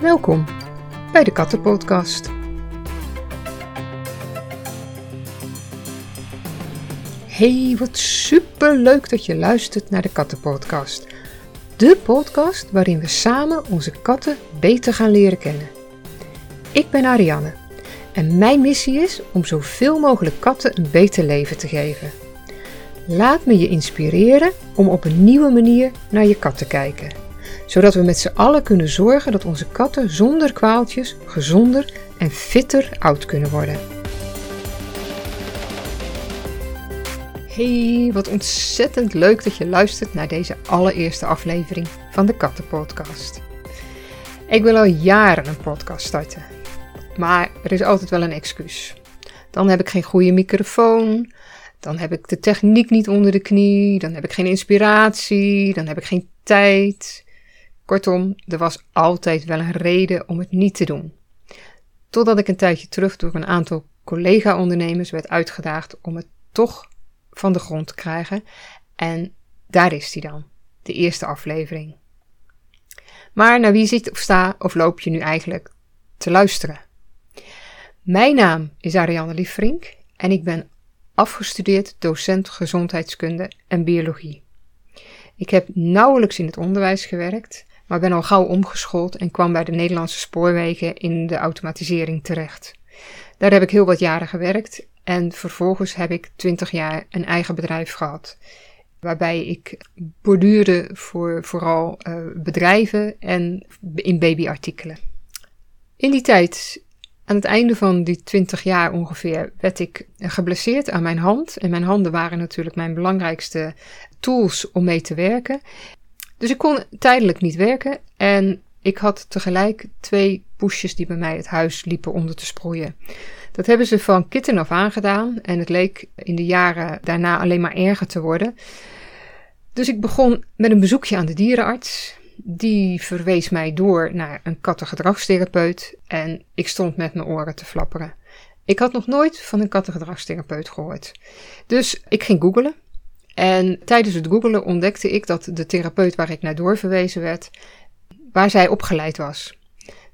Welkom bij de Kattenpodcast. Hey, wat super leuk dat je luistert naar de Kattenpodcast. De podcast waarin we samen onze katten beter gaan leren kennen. Ik ben Ariane en mijn missie is om zoveel mogelijk katten een beter leven te geven. Laat me je inspireren om op een nieuwe manier naar je kat te kijken zodat we met z'n allen kunnen zorgen dat onze katten zonder kwaaltjes gezonder en fitter oud kunnen worden. Hey, wat ontzettend leuk dat je luistert naar deze allereerste aflevering van de Kattenpodcast. Ik wil al jaren een podcast starten, maar er is altijd wel een excuus. Dan heb ik geen goede microfoon, dan heb ik de techniek niet onder de knie, dan heb ik geen inspiratie, dan heb ik geen tijd. Kortom, er was altijd wel een reden om het niet te doen. Totdat ik een tijdje terug door een aantal collega-ondernemers werd uitgedaagd om het toch van de grond te krijgen. En daar is hij dan, de eerste aflevering. Maar naar wie zit of sta of loop je nu eigenlijk te luisteren? Mijn naam is Ariane Liefrink en ik ben afgestudeerd docent gezondheidskunde en biologie. Ik heb nauwelijks in het onderwijs gewerkt, maar ben al gauw omgeschoold en kwam bij de Nederlandse spoorwegen in de automatisering terecht. Daar heb ik heel wat jaren gewerkt en vervolgens heb ik 20 jaar een eigen bedrijf gehad. Waarbij ik borduurde voor vooral uh, bedrijven en in babyartikelen. In die tijd, aan het einde van die 20 jaar ongeveer, werd ik geblesseerd aan mijn hand. En mijn handen waren natuurlijk mijn belangrijkste tools om mee te werken. Dus ik kon tijdelijk niet werken en ik had tegelijk twee poesjes die bij mij het huis liepen onder te sproeien. Dat hebben ze van kitten af aangedaan en het leek in de jaren daarna alleen maar erger te worden. Dus ik begon met een bezoekje aan de dierenarts. Die verwees mij door naar een kattengedragstherapeut en ik stond met mijn oren te flapperen. Ik had nog nooit van een kattengedragstherapeut gehoord. Dus ik ging googlen en tijdens het googelen ontdekte ik dat de therapeut waar ik naar doorverwezen werd, waar zij opgeleid was.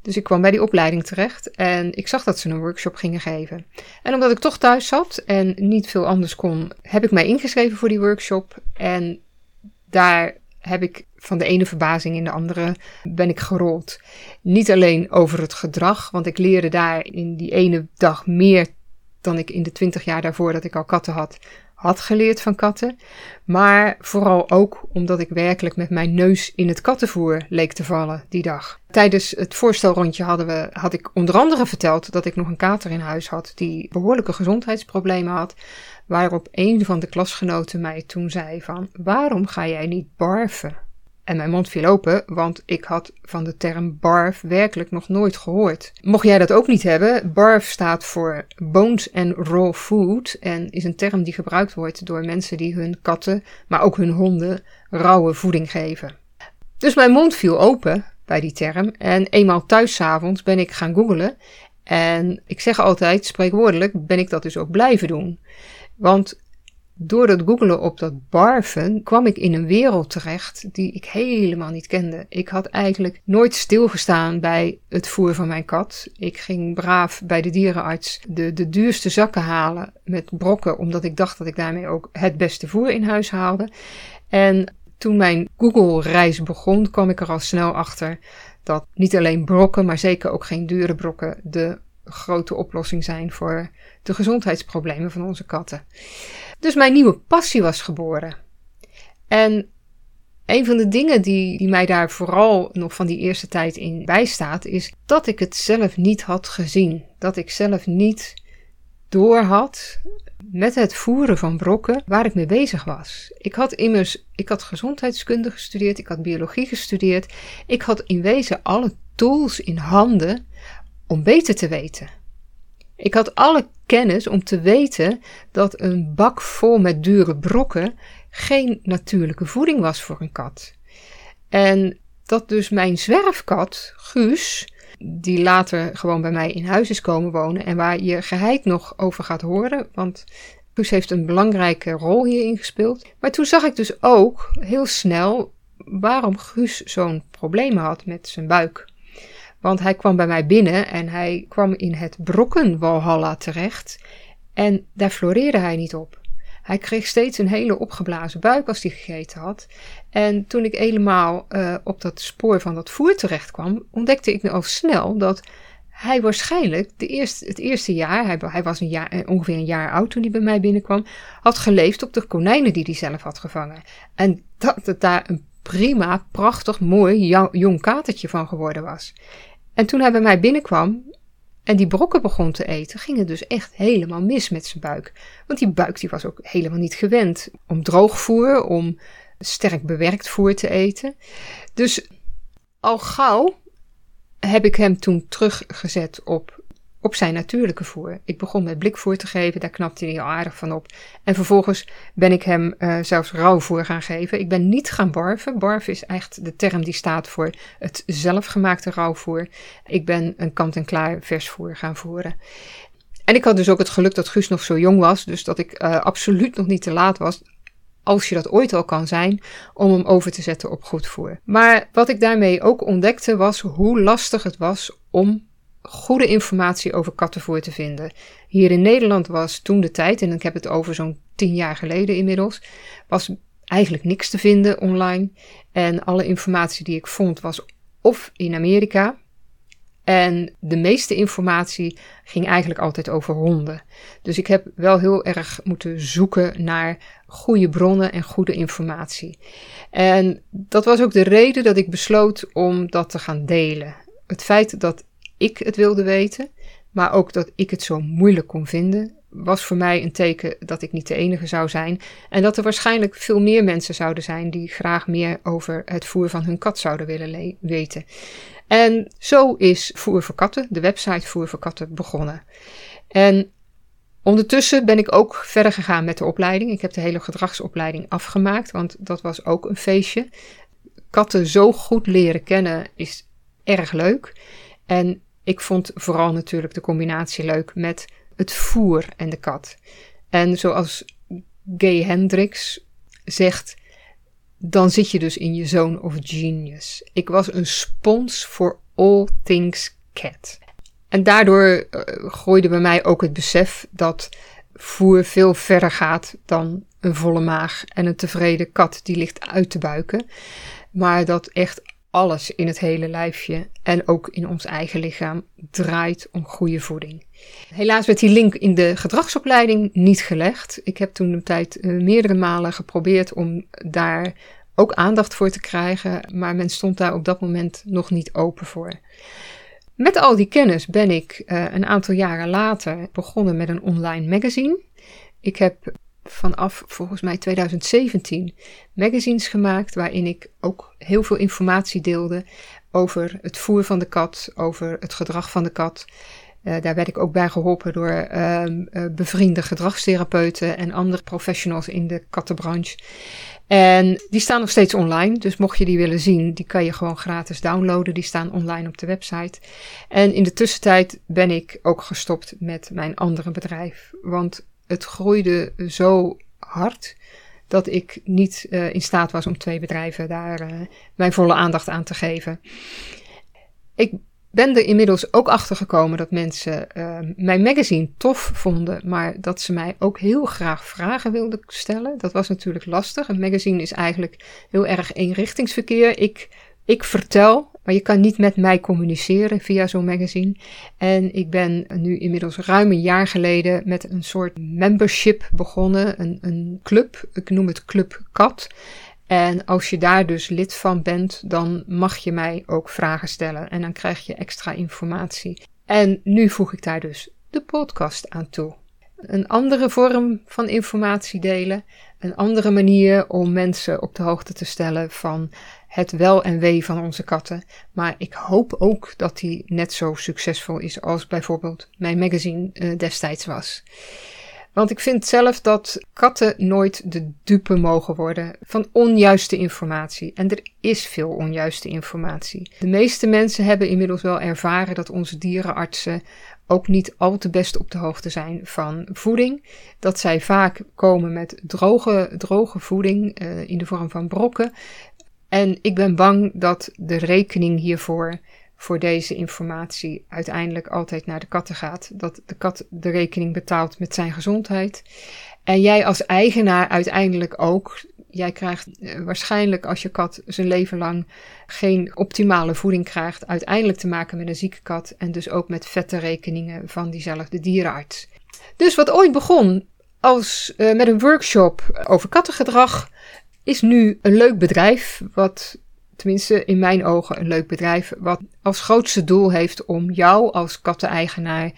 Dus ik kwam bij die opleiding terecht en ik zag dat ze een workshop gingen geven. En omdat ik toch thuis zat en niet veel anders kon, heb ik mij ingeschreven voor die workshop. En daar heb ik van de ene verbazing in de andere ben ik gerold. Niet alleen over het gedrag, want ik leerde daar in die ene dag meer dan ik in de twintig jaar daarvoor dat ik al katten had, had geleerd van katten, maar vooral ook omdat ik werkelijk met mijn neus in het kattenvoer leek te vallen die dag. Tijdens het voorstelrondje hadden we, had ik onder andere verteld dat ik nog een kater in huis had die behoorlijke gezondheidsproblemen had, waarop een van de klasgenoten mij toen zei van waarom ga jij niet barven? En mijn mond viel open, want ik had van de term BARF werkelijk nog nooit gehoord. Mocht jij dat ook niet hebben, BARF staat voor Bones and Raw Food en is een term die gebruikt wordt door mensen die hun katten, maar ook hun honden, rauwe voeding geven. Dus mijn mond viel open bij die term en eenmaal thuis avonds ben ik gaan googlen en ik zeg altijd, spreekwoordelijk, ben ik dat dus ook blijven doen. Want door het googelen op dat barven kwam ik in een wereld terecht die ik helemaal niet kende. Ik had eigenlijk nooit stilgestaan bij het voer van mijn kat. Ik ging braaf bij de dierenarts de, de duurste zakken halen met brokken, omdat ik dacht dat ik daarmee ook het beste voer in huis haalde. En toen mijn Google-reis begon, kwam ik er al snel achter dat niet alleen brokken, maar zeker ook geen dure brokken de grote oplossing zijn voor de gezondheidsproblemen van onze katten. Dus mijn nieuwe passie was geboren. En een van de dingen die, die mij daar vooral nog van die eerste tijd in bijstaat, is dat ik het zelf niet had gezien. Dat ik zelf niet doorhad met het voeren van brokken waar ik mee bezig was. Ik had immers, ik had gezondheidskunde gestudeerd, ik had biologie gestudeerd. Ik had in wezen alle tools in handen om beter te weten. Ik had alle kennis om te weten dat een bak vol met dure brokken geen natuurlijke voeding was voor een kat. En dat dus mijn zwerfkat, Guus, die later gewoon bij mij in huis is komen wonen en waar je geheid nog over gaat horen, want Guus heeft een belangrijke rol hierin gespeeld. Maar toen zag ik dus ook heel snel waarom Guus zo'n probleem had met zijn buik. Want hij kwam bij mij binnen en hij kwam in het Brokkenwalhalla terecht. En daar floreerde hij niet op. Hij kreeg steeds een hele opgeblazen buik als hij gegeten had. En toen ik helemaal uh, op dat spoor van dat voer terecht kwam, ontdekte ik al snel dat hij waarschijnlijk de eerste, het eerste jaar, hij, hij was een jaar, eh, ongeveer een jaar oud toen hij bij mij binnenkwam, had geleefd op de konijnen die hij zelf had gevangen. En dat het daar een prima, prachtig, mooi jong katertje van geworden was. En toen hij bij mij binnenkwam en die brokken begon te eten, ging het dus echt helemaal mis met zijn buik. Want die buik die was ook helemaal niet gewend om droogvoer, om sterk bewerkt voer te eten. Dus al gauw heb ik hem toen teruggezet op, op zijn natuurlijke voer. Ik begon met blikvoer te geven, daar knapte hij heel aardig van op. En vervolgens ben ik hem uh, zelfs rauwvoer gaan geven. Ik ben niet gaan barven. Barven is echt de term die staat voor het zelfgemaakte rauwvoer. Ik ben een kant-en-klaar versvoer gaan voeren. En ik had dus ook het geluk dat Guus nog zo jong was, dus dat ik uh, absoluut nog niet te laat was als je dat ooit al kan zijn, om hem over te zetten op goed voer. Maar wat ik daarmee ook ontdekte was hoe lastig het was om goede informatie over kattenvoer te vinden. Hier in Nederland was toen de tijd, en ik heb het over zo'n tien jaar geleden inmiddels, was eigenlijk niks te vinden online. En alle informatie die ik vond was of in Amerika, en de meeste informatie ging eigenlijk altijd over honden. Dus ik heb wel heel erg moeten zoeken naar goede bronnen en goede informatie. En dat was ook de reden dat ik besloot om dat te gaan delen. Het feit dat ik het wilde weten, maar ook dat ik het zo moeilijk kon vinden, was voor mij een teken dat ik niet de enige zou zijn. En dat er waarschijnlijk veel meer mensen zouden zijn die graag meer over het voer van hun kat zouden willen weten. En zo is Voer voor Katten, de website Voer voor Katten, begonnen. En ondertussen ben ik ook verder gegaan met de opleiding. Ik heb de hele gedragsopleiding afgemaakt, want dat was ook een feestje. Katten zo goed leren kennen is erg leuk. En ik vond vooral natuurlijk de combinatie leuk met het voer en de kat. En zoals Gay Hendricks zegt, dan zit je dus in je zone of genius. Ik was een spons voor all things cat. En daardoor uh, groeide bij mij ook het besef dat voer veel verder gaat dan een volle maag en een tevreden kat die ligt uit te buiken. Maar dat echt alles in het hele lijfje en ook in ons eigen lichaam draait om goede voeding. Helaas werd die link in de gedragsopleiding niet gelegd. Ik heb toen de tijd uh, meerdere malen geprobeerd om daar ook aandacht voor te krijgen, maar men stond daar op dat moment nog niet open voor. Met al die kennis ben ik uh, een aantal jaren later begonnen met een online magazine. Ik heb vanaf volgens mij 2017 magazines gemaakt waarin ik ook heel veel informatie deelde over het voer van de kat, over het gedrag van de kat. Uh, daar werd ik ook bij geholpen door uh, uh, bevriende gedragstherapeuten en andere professionals in de kattenbranche. En die staan nog steeds online, dus mocht je die willen zien, die kan je gewoon gratis downloaden. Die staan online op de website. En in de tussentijd ben ik ook gestopt met mijn andere bedrijf, want het groeide zo hard dat ik niet uh, in staat was om twee bedrijven daar uh, mijn volle aandacht aan te geven. Ik ben er inmiddels ook achter gekomen dat mensen uh, mijn magazine tof vonden, maar dat ze mij ook heel graag vragen wilden stellen. Dat was natuurlijk lastig. Een magazine is eigenlijk heel erg eenrichtingsverkeer. Ik, ik vertel, maar je kan niet met mij communiceren via zo'n magazine. En ik ben nu inmiddels ruim een jaar geleden met een soort membership begonnen, een, een club. Ik noem het Club Kat. En als je daar dus lid van bent, dan mag je mij ook vragen stellen en dan krijg je extra informatie. En nu voeg ik daar dus de podcast aan toe. Een andere vorm van informatie delen, een andere manier om mensen op de hoogte te stellen van het wel en wee van onze katten. Maar ik hoop ook dat die net zo succesvol is als bijvoorbeeld mijn magazine uh, destijds was. Want ik vind zelf dat katten nooit de dupe mogen worden van onjuiste informatie. En er is veel onjuiste informatie. De meeste mensen hebben inmiddels wel ervaren dat onze dierenartsen ook niet al te best op de hoogte zijn van voeding. Dat zij vaak komen met droge, droge voeding uh, in de vorm van brokken. En ik ben bang dat de rekening hiervoor voor deze informatie uiteindelijk altijd naar de katten gaat. Dat de kat de rekening betaalt met zijn gezondheid. En jij als eigenaar uiteindelijk ook. Jij krijgt eh, waarschijnlijk als je kat zijn leven lang geen optimale voeding krijgt, uiteindelijk te maken met een zieke kat en dus ook met vette rekeningen van diezelfde dierenarts. Dus wat ooit begon als uh, met een workshop over kattengedrag, is nu een leuk bedrijf, wat tenminste in mijn ogen een leuk bedrijf, wat als grootste doel heeft om jou als katteneigenaar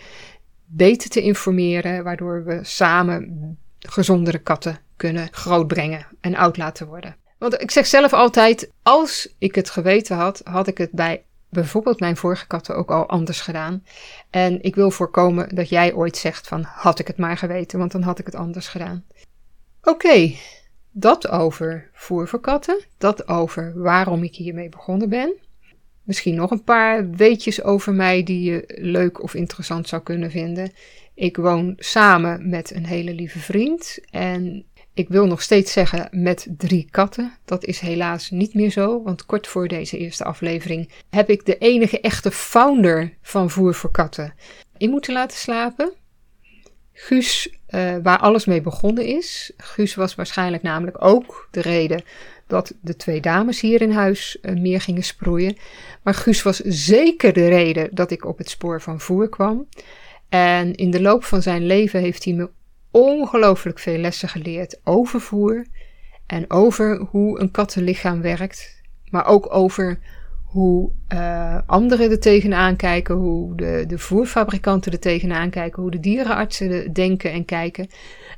beter te informeren, waardoor we samen gezondere katten kunnen grootbrengen en oud laten worden. Want ik zeg zelf altijd, als ik het geweten had, had ik het bij bijvoorbeeld mijn vorige katten ook al anders gedaan. En ik wil voorkomen dat jij ooit zegt van had ik het maar geweten, want dan had ik het anders gedaan. Oké, dat over voer voor katten, dat over waarom ik hiermee begonnen ben. Misschien nog een paar weetjes over mij die je leuk of interessant zou kunnen vinden. Ik woon samen met een hele lieve vriend en ik wil nog steeds zeggen met drie katten. Dat is helaas niet meer zo, want kort voor deze eerste aflevering heb ik de enige echte founder van Voer voor Katten in moeten laten slapen. Guus, uh, waar alles mee begonnen is. Guus was waarschijnlijk namelijk ook de reden dat de twee dames hier in huis uh, meer gingen sproeien. Maar Guus was zeker de reden dat ik op het spoor van voer kwam. En in de loop van zijn leven heeft hij me ongelooflijk veel lessen geleerd over voer en over hoe een kattenlichaam werkt, maar ook over hoe uh, anderen er tegenaan kijken, hoe de, de voerfabrikanten er tegenaan kijken, hoe de dierenartsen denken en kijken.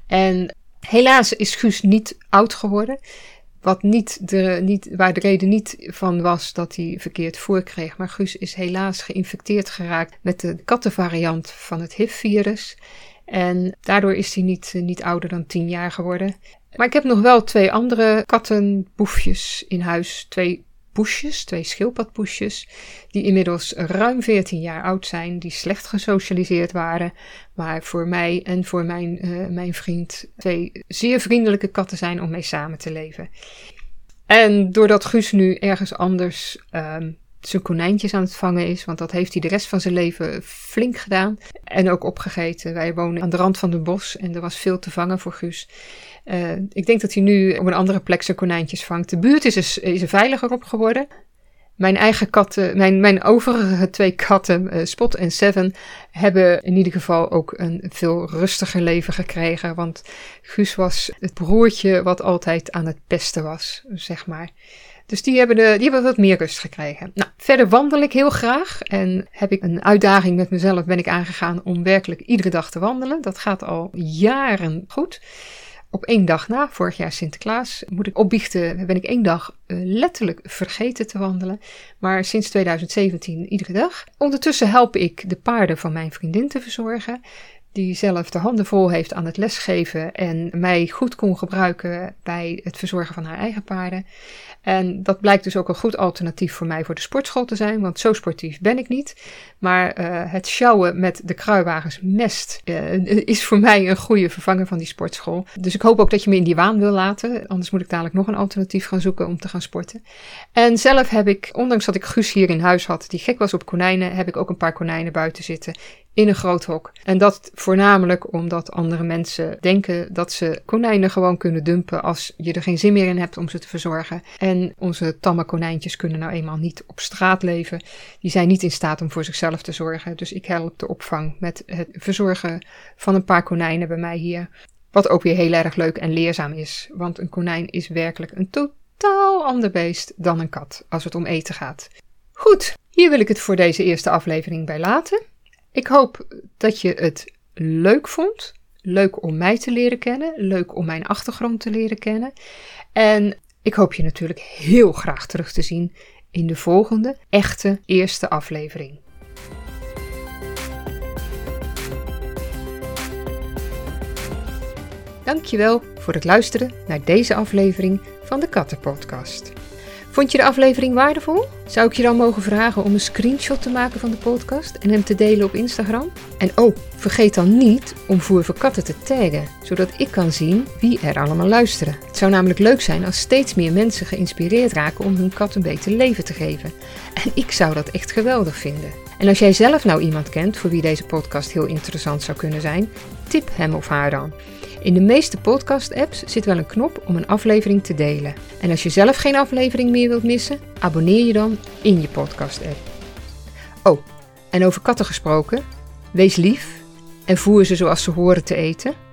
En helaas is Guus niet oud geworden. Wat niet de, niet, waar de reden niet van was dat hij verkeerd voer kreeg. Maar Guus is helaas geïnfecteerd geraakt met de kattenvariant van het HIV-virus. En daardoor is hij niet, niet ouder dan 10 jaar geworden. Maar ik heb nog wel twee andere kattenboefjes in huis. Twee poesjes, twee schildpadpoesjes, die inmiddels ruim 14 jaar oud zijn, die slecht gesocialiseerd waren, maar voor mij en voor mijn, uh, mijn vriend twee zeer vriendelijke katten zijn om mee samen te leven. En doordat Guus nu ergens anders um, zijn konijntjes aan het vangen is. Want dat heeft hij de rest van zijn leven flink gedaan. En ook opgegeten. Wij wonen aan de rand van het bos en er was veel te vangen voor Guus. Uh, ik denk dat hij nu op een andere plek zijn konijntjes vangt. De buurt is er, is er veiliger op geworden. Mijn eigen katten, mijn, mijn overige twee katten, uh, Spot en Seven, hebben in ieder geval ook een veel rustiger leven gekregen. Want Guus was het broertje wat altijd aan het pesten was, zeg maar. Dus die hebben, de, die hebben wat meer rust gekregen. Nou, verder wandel ik heel graag. En heb ik een uitdaging met mezelf ben ik aangegaan om werkelijk iedere dag te wandelen. Dat gaat al jaren goed. Op één dag na, vorig jaar Sinterklaas, moet ik opbiechten, ben ik één dag uh, letterlijk vergeten te wandelen. Maar sinds 2017 iedere dag. Ondertussen help ik de paarden van mijn vriendin te verzorgen die zelf de handen vol heeft aan het lesgeven en mij goed kon gebruiken bij het verzorgen van haar eigen paarden. En dat blijkt dus ook een goed alternatief voor mij voor de sportschool te zijn, want zo sportief ben ik niet. Maar uh, het sjouwen met de kruiwagens mest uh, is voor mij een goede vervanger van die sportschool. Dus ik hoop ook dat je me in die waan wil laten, anders moet ik dadelijk nog een alternatief gaan zoeken om te gaan sporten. En zelf heb ik, ondanks dat ik Guus hier in huis had, die gek was op konijnen, heb ik ook een paar konijnen buiten zitten in een groot hok. En dat voornamelijk omdat andere mensen denken dat ze konijnen gewoon kunnen dumpen als je er geen zin meer in hebt om ze te verzorgen. En onze tamme konijntjes kunnen nou eenmaal niet op straat leven. Die zijn niet in staat om voor zichzelf te zorgen. Dus ik help de opvang met het verzorgen van een paar konijnen bij mij hier. Wat ook weer heel erg leuk en leerzaam is. Want een konijn is werkelijk een totaal ander beest dan een kat als het om eten gaat. Goed, hier wil ik het voor deze eerste aflevering bij laten. Ik hoop dat je het leuk vond. Leuk om mij te leren kennen. Leuk om mijn achtergrond te leren kennen. En ik hoop je natuurlijk heel graag terug te zien in de volgende echte eerste aflevering. Dankjewel voor het luisteren naar deze aflevering van de Kattenpodcast. Vond je de aflevering waardevol? Zou ik je dan mogen vragen om een screenshot te maken van de podcast en hem te delen op Instagram? En oh, vergeet dan niet om Voer voor Katten te taggen, zodat ik kan zien wie er allemaal luisteren. Het zou namelijk leuk zijn als steeds meer mensen geïnspireerd raken om hun kat een beter leven te geven. En ik zou dat echt geweldig vinden. En als jij zelf nou iemand kent voor wie deze podcast heel interessant zou kunnen zijn, tip hem of haar dan. In de meeste podcast-apps zit wel een knop om een aflevering te delen. En als je zelf geen aflevering meer wilt missen, abonneer je dan in je podcast-app. Oh, en over katten gesproken, wees lief en voer ze zoals ze horen te eten.